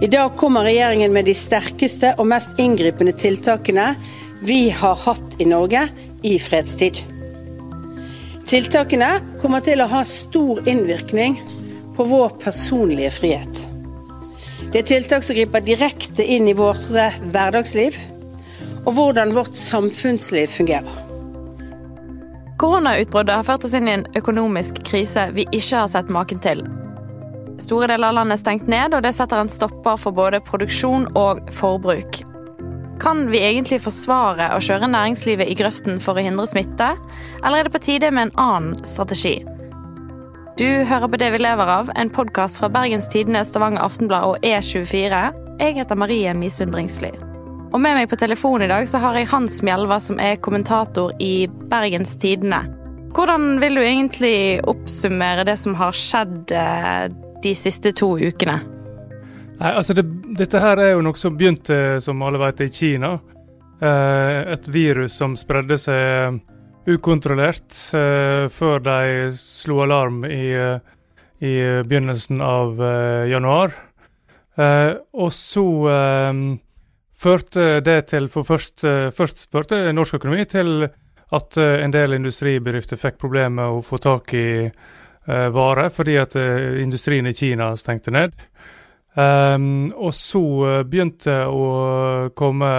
I dag kommer regjeringen med de sterkeste og mest inngripende tiltakene vi har hatt i Norge i fredstid. Tiltakene kommer til å ha stor innvirkning på vår personlige frihet. Det er tiltak som griper direkte inn i vårt hverdagsliv og hvordan vårt samfunnsliv fungerer. Koronautbruddet har ført oss inn i en økonomisk krise vi ikke har sett maken til. Store deler av landet er stengt ned, og det setter en stopper for både produksjon og forbruk. Kan vi egentlig forsvare å kjøre næringslivet i grøften for å hindre smitte, eller er det på tide med en annen strategi? Du hører på Det vi lever av, en podkast fra Bergens Tidende, Stavanger Aftenblad og E24. Jeg heter Marie Misund Bringsli. Og med meg på telefonen i dag så har jeg Hans Mjelva, som er kommentator i Bergens Tidende. Hvordan vil du egentlig oppsummere det som har skjedd eh, de siste to ukene? Nei, altså det, Dette her er jo noe som begynte, som alle vet, i Kina. Eh, et virus som spredde seg ukontrollert eh, før de slo alarm i, eh, i begynnelsen av januar. Og så førte det til for først, først førte norsk økonomi til at en del industribedrifter fikk problemer med å få tak i varer fordi at uh, industrien i Kina stengte ned. Um, og så uh, begynte å komme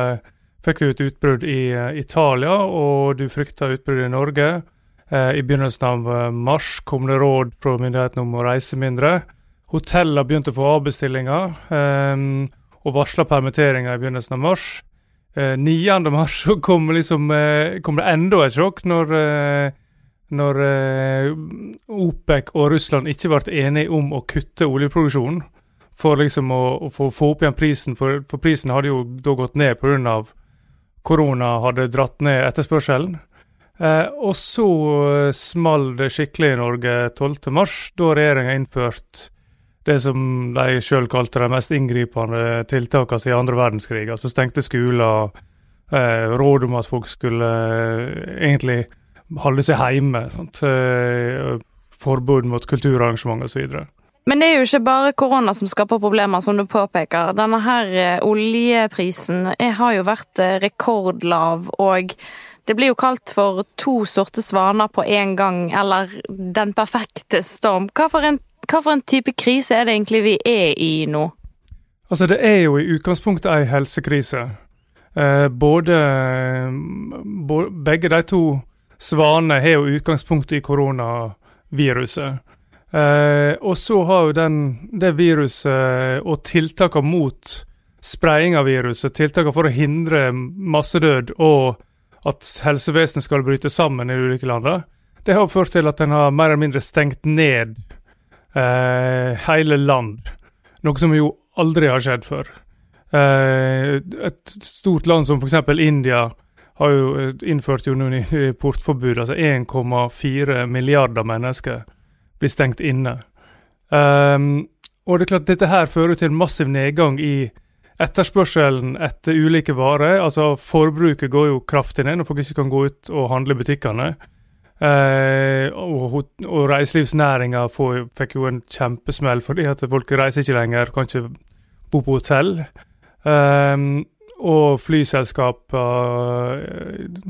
Fikk du et utbrudd i Italia, og du frykta utbrudd i Norge. I begynnelsen av mars kom det råd fra myndighetene om å reise mindre. Hotellene begynte å få avbestillinger, um, og varsla permitteringer i begynnelsen av mars. Uh, 9. mars så kom, liksom, uh, kom det enda et sjokk når eh, når eh, OPEC og Russland ikke ble enige om å kutte oljeproduksjonen for liksom å, å få, få, opp igjen prisen, for, for, prisen hadde jo da gått ned pga. korona hadde dratt ned etterspørselen. Eh, og så eh, small det skikkelig i Norge 12.3, da regjeringa innførte det som de sjøl kalte de mest inngripende tiltakene siden andre verdenskrig. Altså stengte skoler, eh, råd om at folk skulle eh, egentlig holde seg hjemme. Sant? Eh, forbud mot kulturarrangement osv. Men det er jo ikke bare korona som skaper problemer, som du påpeker. Denne her eh, oljeprisen har jo vært eh, rekordlav, og det blir jo kalt for to sorte svaner på én gang, eller den perfekte storm. Hva for, en, hva for en type krise er det egentlig vi er i nå? Altså, det er jo i utgangspunktet ei helsekrise. Eh, både, både, Begge de to Svane har jo utgangspunkt i koronaviruset. Eh, og så har jo den, det viruset og tiltakene mot spredning av viruset, tiltakene for å hindre massedød og at helsevesenet skal bryte sammen i ulike landene, det har ført til at en har mer eller mindre stengt ned eh, hele land. Noe som jo aldri har skjedd før. Eh, et stort land som f.eks. India har jo eh, innført jo noen portforbud. Altså 1,4 milliarder mennesker blir stengt inne. Um, og det er klart dette her fører til massiv nedgang i etterspørselen etter ulike varer. Altså Forbruket går jo kraftig ned når folk ikke kan gå ut og handle i butikkene. Uh, og, og reiselivsnæringa fikk jo en kjempesmell fordi at folk reiser ikke lenger, kan ikke bo på hotell. Um, og flyselskap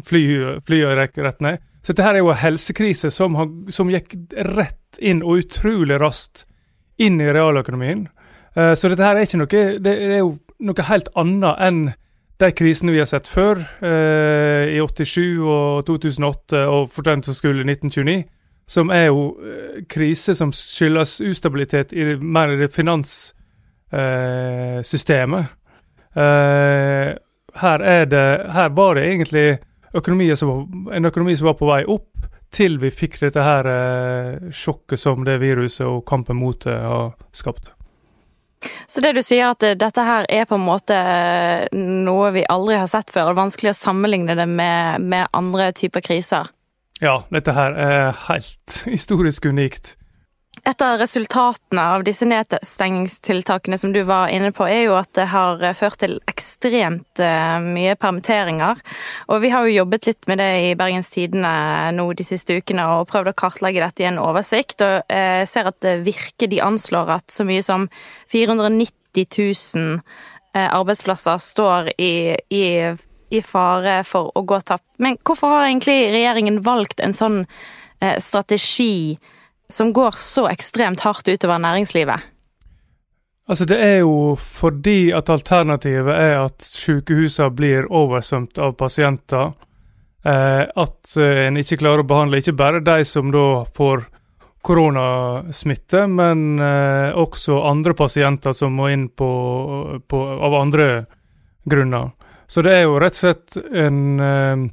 fly, fly rett ned. Så dette her er jo en helsekrise som, har, som, gikk rett inn, og utrolig raskt, inn i realøkonomien. Uh, så dette her er ikke noe Det er jo noe helt annet enn de krisene vi har sett før, uh, i 87 og 2008 og for som skulle i 1929, som er jo krise som skyldes ustabilitet i mer i det finanssystemet. Uh, her, det, her, var det egentlig som, en økonomi som var på vei opp, til vi fikk dette her uh, sjokket som det viruset og kampen mot det har skapt. Så det du sier at dette her er på en måte noe vi aldri har sett før, og vanskelig å sammenligne det med, med andre typer kriser? Ja, dette her er helt historisk unikt. Et av resultatene av disse nedstengingstiltakene som du var inne på, er jo at det har ført til ekstremt eh, mye permitteringer. Og vi har jo jobbet litt med det i Bergens Tidende nå de siste ukene og prøvd å kartlegge dette i en oversikt. Og jeg ser at Virke de anslår at så mye som 490 000 arbeidsplasser står i, i, i fare for å gå tapt. Men hvorfor har egentlig regjeringen valgt en sånn strategi som går så ekstremt hardt utover næringslivet? Altså Det er jo fordi at alternativet er at sykehusene blir oversvømt av pasienter. Eh, at eh, en ikke klarer å behandle ikke bare de som da får koronasmitte, men eh, også andre pasienter som må inn på, på, av andre grunner. Så det er jo rett og slett en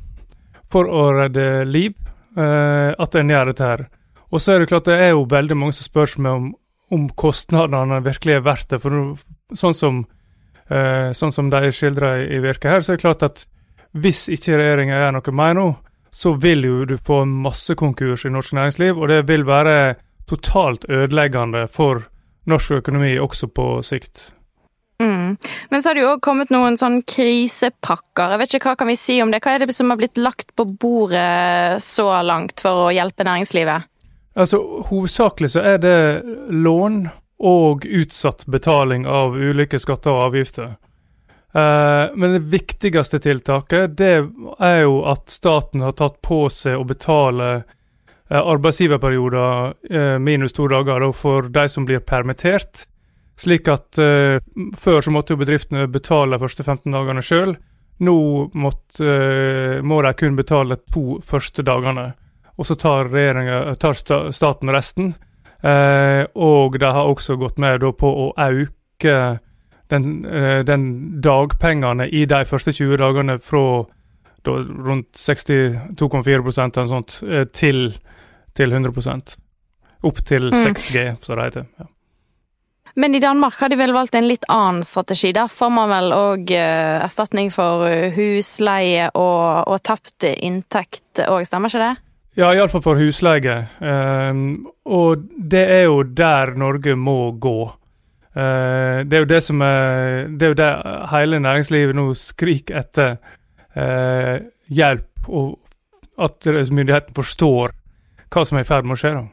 For å redde liv at en gjør dette her. Og så er det klart det er jo veldig mange som spør seg om om kostnadene virkelig er verdt det. For sånn som, eh, sånn som de skildrer i virket her, så er det klart at hvis ikke regjeringa gjør noe mer nå, så vil jo du få masse konkurs i norsk næringsliv, og det vil være totalt ødeleggende for norsk økonomi også på sikt. Mm. Men så har det jo òg kommet noen sånn krisepakker. Jeg vet ikke Hva kan vi si om det? Hva er det som har blitt lagt på bordet så langt for å hjelpe næringslivet? Altså, Hovedsakelig så er det lån og utsatt betaling av ulike skatter og avgifter. Uh, men det viktigste tiltaket det er jo at staten har tatt på seg å betale uh, arbeidsgiverperioder uh, minus to dager da, for de som blir permittert. Slik at før så måtte jo bedriftene betale de første 15 dagene sjøl. Nå måtte, må de kun betale to første dagene og så tar, tar staten resten. Eh, og de har også gått med på å øke den, eh, den, dagpengene i de første 20 dagene fra da, rundt 62,4% eller sånt, eh, til, til 100% Opp til 6G, mm. som det heter. Ja. Men i Danmark har de vel valgt en litt annen strategi. Der får man vel òg uh, erstatning for husleie og, og tapt inntekt òg, stemmer ikke det? Ja, iallfall for husleie. Um, og det er jo der Norge må gå. Uh, det er jo det som er Det er jo det hele næringslivet nå skriker etter. Uh, hjelp, og at myndigheten forstår hva som er i ferd med å skje. da.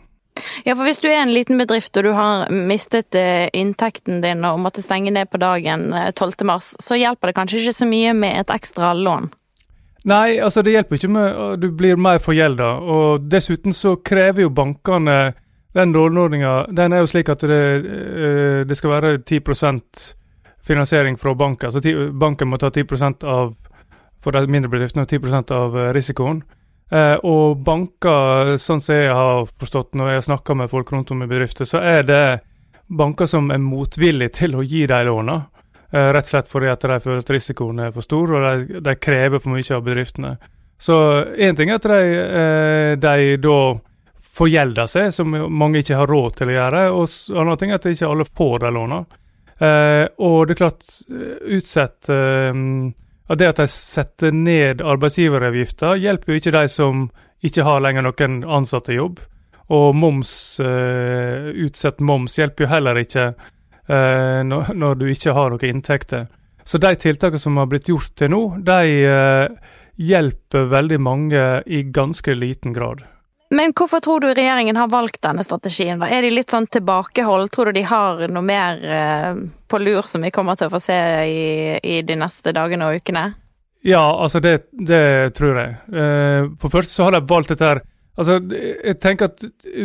Ja, for hvis du er en liten bedrift og du har mistet uh, inntekten din og måtte stenge ned på dagen 12.3, så hjelper det kanskje ikke så mye med et ekstra lån? Nei, altså det hjelper ikke med Du blir mer forgjelda. Og dessuten så krever jo bankene Den låneordninga den er jo slik at det, eh, det skal være 10 finansiering fra banken. Altså banken må ta 10% av for de mindre bedriftene og 10% av eh, risikoen. Eh, og banker, sånn som jeg har forstått når jeg har snakka med folk rundt om i bedrifter, så er det banker som er motvillige til å gi de låna. Uh, rett og slett fordi at de føler at risikoen er for stor, og de, de krever for mye av bedriftene. Så én ting er at de, uh, de da forgjelder seg, som mange ikke har råd til å gjøre. Og en annen ting er at ikke alle får de lånene. Uh, og det er klart, utsett at det at de setter ned arbeidsgiveravgifta, hjelper jo ikke de som ikke har lenger noen ansatte i jobb. Og moms, utsett moms hjelper jo heller ikke eh, når, når, du ikke har noen inntekter. Så de tiltakene som har blitt gjort til nå, de eh, hjelper veldig mange i ganske liten grad. Men hvorfor tror du regjeringen har valgt denne strategien? da? Er de litt sånn tilbakehold? Tror du de har noe mer eh, på lur som vi kommer til å få se i, i de neste dagene og ukene? Ja, altså det, det tror jeg. Eh, for først så har de valgt dette her Altså, jeg tenker at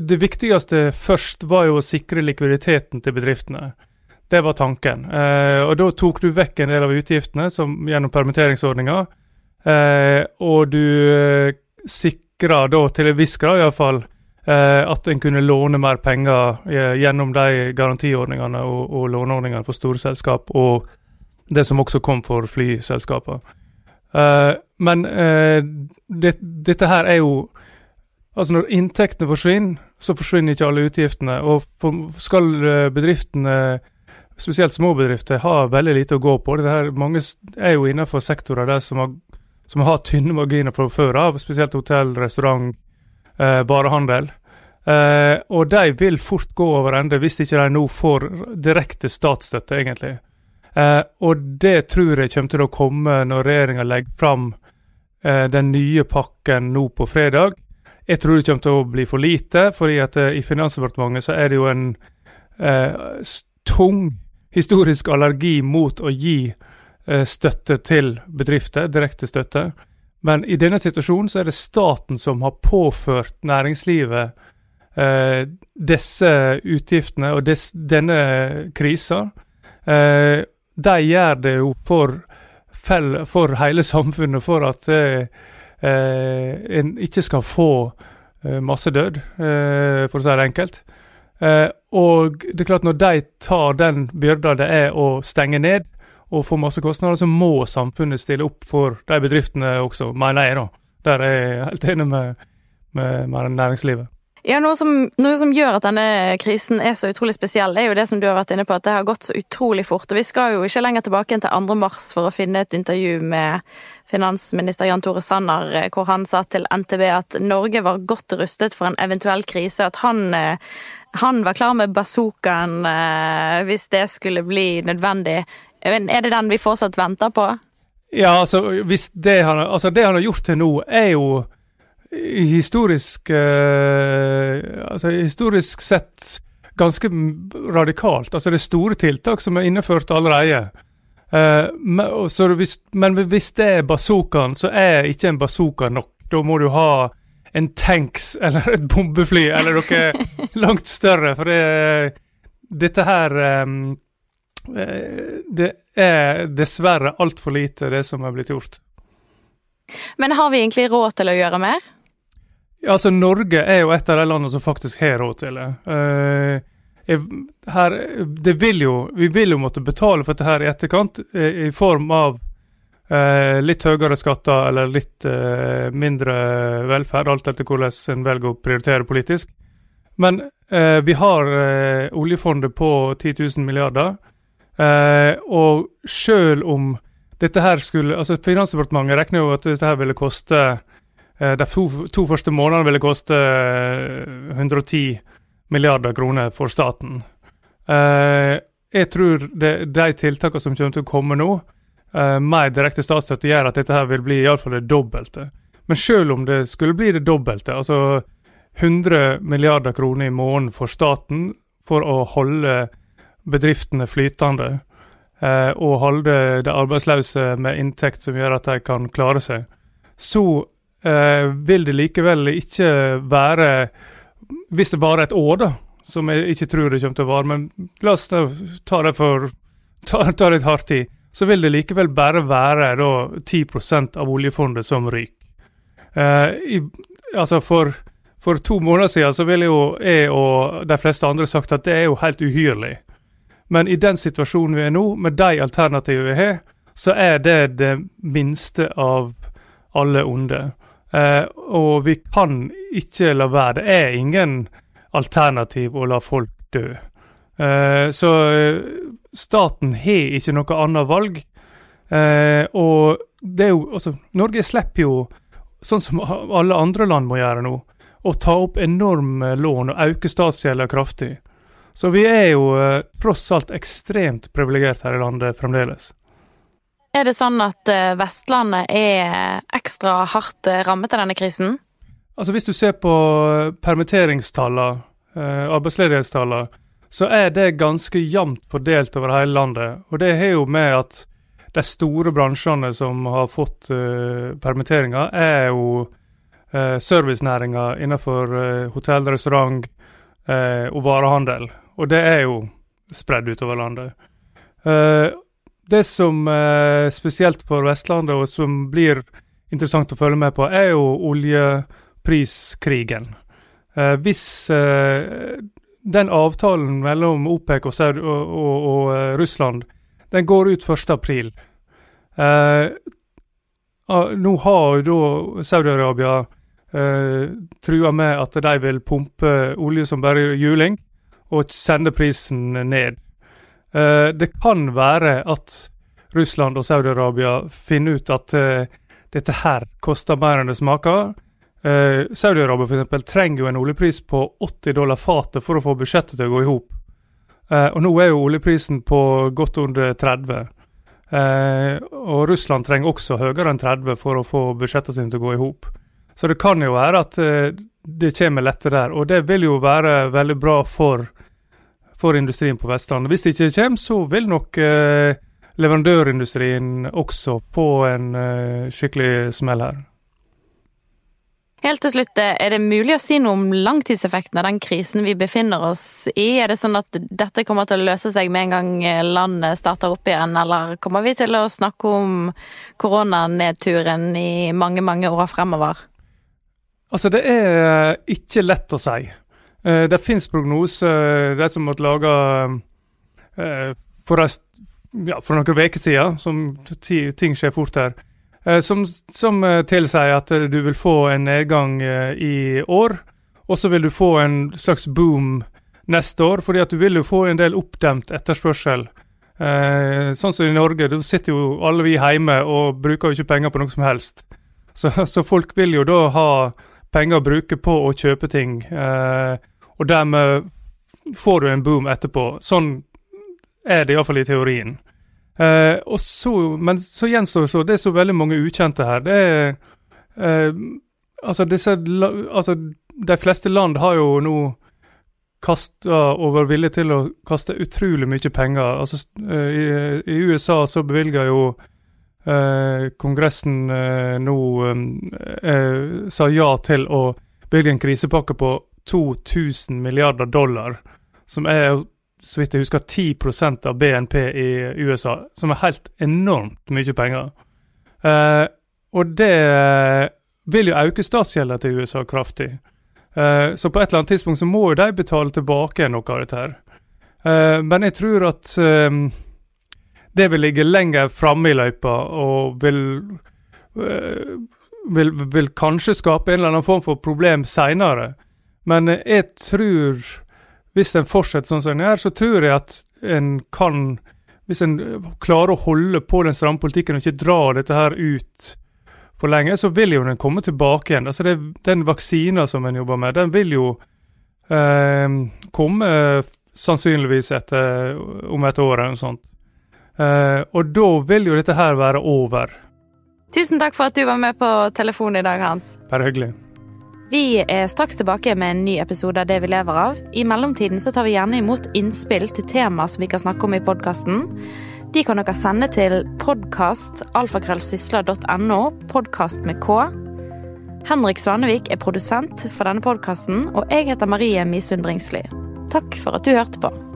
Det viktigste først var jo å sikre likviditeten til bedriftene. Det var tanken. Eh, og Da tok du vekk en del av utgiftene som, gjennom permitteringsordninga, eh, og du eh, sikra da til en viss grad iallfall eh, at en kunne låne mer penger eh, gjennom de garantiordningene og, og låneordningene for store selskap, og det som også kom for flyselskaper. Eh, men eh, det, dette her er jo Altså Når inntektene forsvinner, så forsvinner ikke alle utgiftene. Og for, skal bedriftene spesielt små bedrifter, har veldig lite å gå på. Her, mange er jo innenfor sektorer der som har, som har tynne marginer fra før av, spesielt hotell, restaurant, eh, varehandel. Eh, og de vil fort gå over ende hvis ikke de nå får direkte statsstøtte, egentlig. Eh, og det tror jeg kommer til å komme når regjeringa legger fram eh, den nye pakken nå på fredag. Jeg tror det kommer til å bli for lite, fordi at eh, i Finansdepartementet så er det jo en eh, tung historisk allergi mot å gi eh, støtte til bedrifter, direkte støtte. Men i denne situasjonen så er det staten som har påført næringslivet eh, disse utgiftene og des, denne krisa. Eh, de gjør det jo for, for hele samfunnet, for at eh, en ikke skal få eh, massedød, eh, for å si det enkelt. Og det er klart når de tar den byrda det er å stenge ned og få masse kostnader, så må samfunnet stille opp for de bedriftene også, mener jeg. da. Der er jeg helt enig med, med, med næringslivet. Ja, noe som, noe som, gjør at denne krisen er så utrolig spesiell, er jo det som du har vært inne på, at det har gått så utrolig fort. Og vi skal jo ikke lenger tilbake enn til 2. mars for å finne et intervju med finansminister Jan Tore Sanner, eh, hvor han sa til NTB at Norge var godt rustet for en eventuell krise. At han, eh, han var klar med bazookaen eh, hvis det skulle bli nødvendig. Er det den vi fortsatt venter på? Ja, altså, det han, altså det han har gjort til nå, er jo historisk eh, altså Historisk sett ganske radikalt. Altså det er store tiltak som er innført allerede. Eh, men, hvis, men, hvis, det er bazookaen, så er ikke en bazooka nok. Da må du ha en tanks eller et bombefly eller noe langt større. For det, dette her um, Det er dessverre altfor lite, det som er blitt gjort. Men har vi egentlig råd til å gjøre mer? Ja, altså Norge er jo et av de landene som faktisk har råd til det. Uh, her, det vil jo, vi vil jo måtte betale for dette her i etterkant, i, i form av uh, litt høyere skatter eller litt uh, mindre velferd, alt etter hvordan en velger å prioritere politisk. Men vi har oljefondet på 10 000 milliarder, og selv om dette her skulle altså Finansdepartementet regner jo at dette her ville koste Eh, de to, to, første månedene ville koste 110 eh, milliarder kroner for staten. Eh, jeg tror det, de tiltakene som kommer til å komme nå, mer direkte statsstøtte, gjør at dette her vil bli iallfall det dobbelte. Men selv om det skulle bli det dobbelte, altså 100 milliarder kroner i måneden for staten for å holde bedriftene flytende, og holde de arbeidsløse med inntekt som gjør at de kan klare seg, så eh, vil det likevel ikke være Hvis det varer et år, da, som jeg ikke tror det kommer til å vare, men la oss ta det for ta, ta litt hardt tid, så vil det likevel bare være da 10% av oljefondet som ryker. Eh, altså for, for, to måneder siden så ville jo jeg og de fleste andre sagt at det er jo helt uhyrlig. Men i den situasjonen vi er nå, med de alternativene vi har, så er det det minste av alle onde. Uh, og vi kan ikke la være. Det er ingen alternativ å la folk dø. Uh, så uh, staten har ikke noe annet valg. og det er jo Altså, Norge slipper jo, sånn som alle andre land må gjøre nå, å ta opp enorme lån og øke statsgjelda kraftig. Så vi er jo tross alt ekstremt privilegert her i landet fremdeles. Er det sånn at eh, Vestlandet er ekstra hardt eh, rammet av denne krisen? Altså Hvis du ser på permitteringstallene, eh, arbeidsledighetstallene, så er det ganske jevnt fordelt over hele landet. Og det har jo med at de store bransjene som har fått permitteringer, er jo uh, servicenæringa innenfor uh, hotell, restaurant og varehandel. Og det er jo spredd utover landet. Uh, det som eh, spesielt for Vestlandet, og som blir interessant å følge med på, er jo oljepriskrigen. Eh, hvis eh, den avtalen mellom OPEC og, og, og, og eh, Russland den går ut 1.4. Eh, nå har jo da Saudi-Arabia eh, trua med at de vil pumpe olje som bare juling, og sende prisen ned. Uh, det kan være at Russland og Saudi-Arabia finner ut at uh, dette her koster mer enn det smaker. Uh, Saudi-Arabia f.eks. trenger jo en oljepris på 80 dollar fatet for å få budsjettet til å gå i hop. og nå er jo oljeprisen på godt under 30. og Russland trenger også høyere enn 30 for å få budsjettet sin til å gå i hop. Så det kan jo være at det kommer lettere der. Og det vil jo være veldig bra for for industrien på Vestlandet. Hvis det ikke kommer, så vil nok eh, leverandørindustrien også på en eh, skikkelig smell her. Helt til slutt, eh, er det mulig å si noe om langtidseffekten av den krisen vi befinner oss i? Er det sånn at dette kommer til å løse seg med en gang landet starter opp igjen, eller kommer vi til å snakke om koronanedturen i mange, mange år fremover? Altså, det er ikke lett å si. Eh, det finnes prognoser, de som måtte lage for, ja, for noen uker siden, som ting skjer fort her Eh, som, som eh, tilsier at du vil få en nedgang eh, i år, og så vil du få en slags boom neste år, fordi at du vil jo få en del oppdemt etterspørsel. Eh, sånn som i Norge, da sitter jo alle vi hjemme og bruker jo ikke penger på noe som helst. Så, så folk vil jo da ha penger å bruke på å kjøpe ting, eh, og dermed får du en boom etterpå. Sånn er det iallfall i teorien. Uh, og så, men så gjenstår så Det er så veldig mange ukjente her. Det er uh, altså, disse, altså, de fleste land har jo nå kasta og vært villige til å kaste utrolig mye penger. Altså, uh, i, i, USA så bevilger jo Kongressen nå sa ja til å bevilge en krisepakke på 2000 milliarder dollar, som er så vidt jeg husker, 10% av BNP i USA, som er helt enormt mye penger. Eh, og det vil jo øke statsgjelda til USA kraftig. Eh, så på et eller annet tidspunkt så må jo de betale tilbake noe av dette her. Eh, men jeg tror at eh, det vil ligge lenger framme i løypa og vil, eh, vil, vil kanskje skape en eller annen form for problem seinere. Men jeg tror hvis en fortsetter sånn som en gjør, så tror jeg at en kan Hvis en klarer å holde på den stramme politikken og ikke dra dette her ut for lenge, så vil jo den komme tilbake igjen. Altså det, Den vaksina som en jobber med, den vil jo eh, komme sannsynligvis etter, om et år eller noe sånt. Eh, og da vil jo dette her være over. Tusen takk for at du var med på telefonen i dag, Hans. Bare hyggelig. Vi er straks tilbake med en ny episode av Det vi lever av. I mellomtiden så tar vi gjerne imot innspill til tema som vi kan snakke om i podkasten. De kan dere sende til podkastalfakrøllsysla.no, podkast med K. Henrik Svanevik er produsent for denne podkasten, og jeg heter Marie Misund Bringsli. Takk for at du hørte på.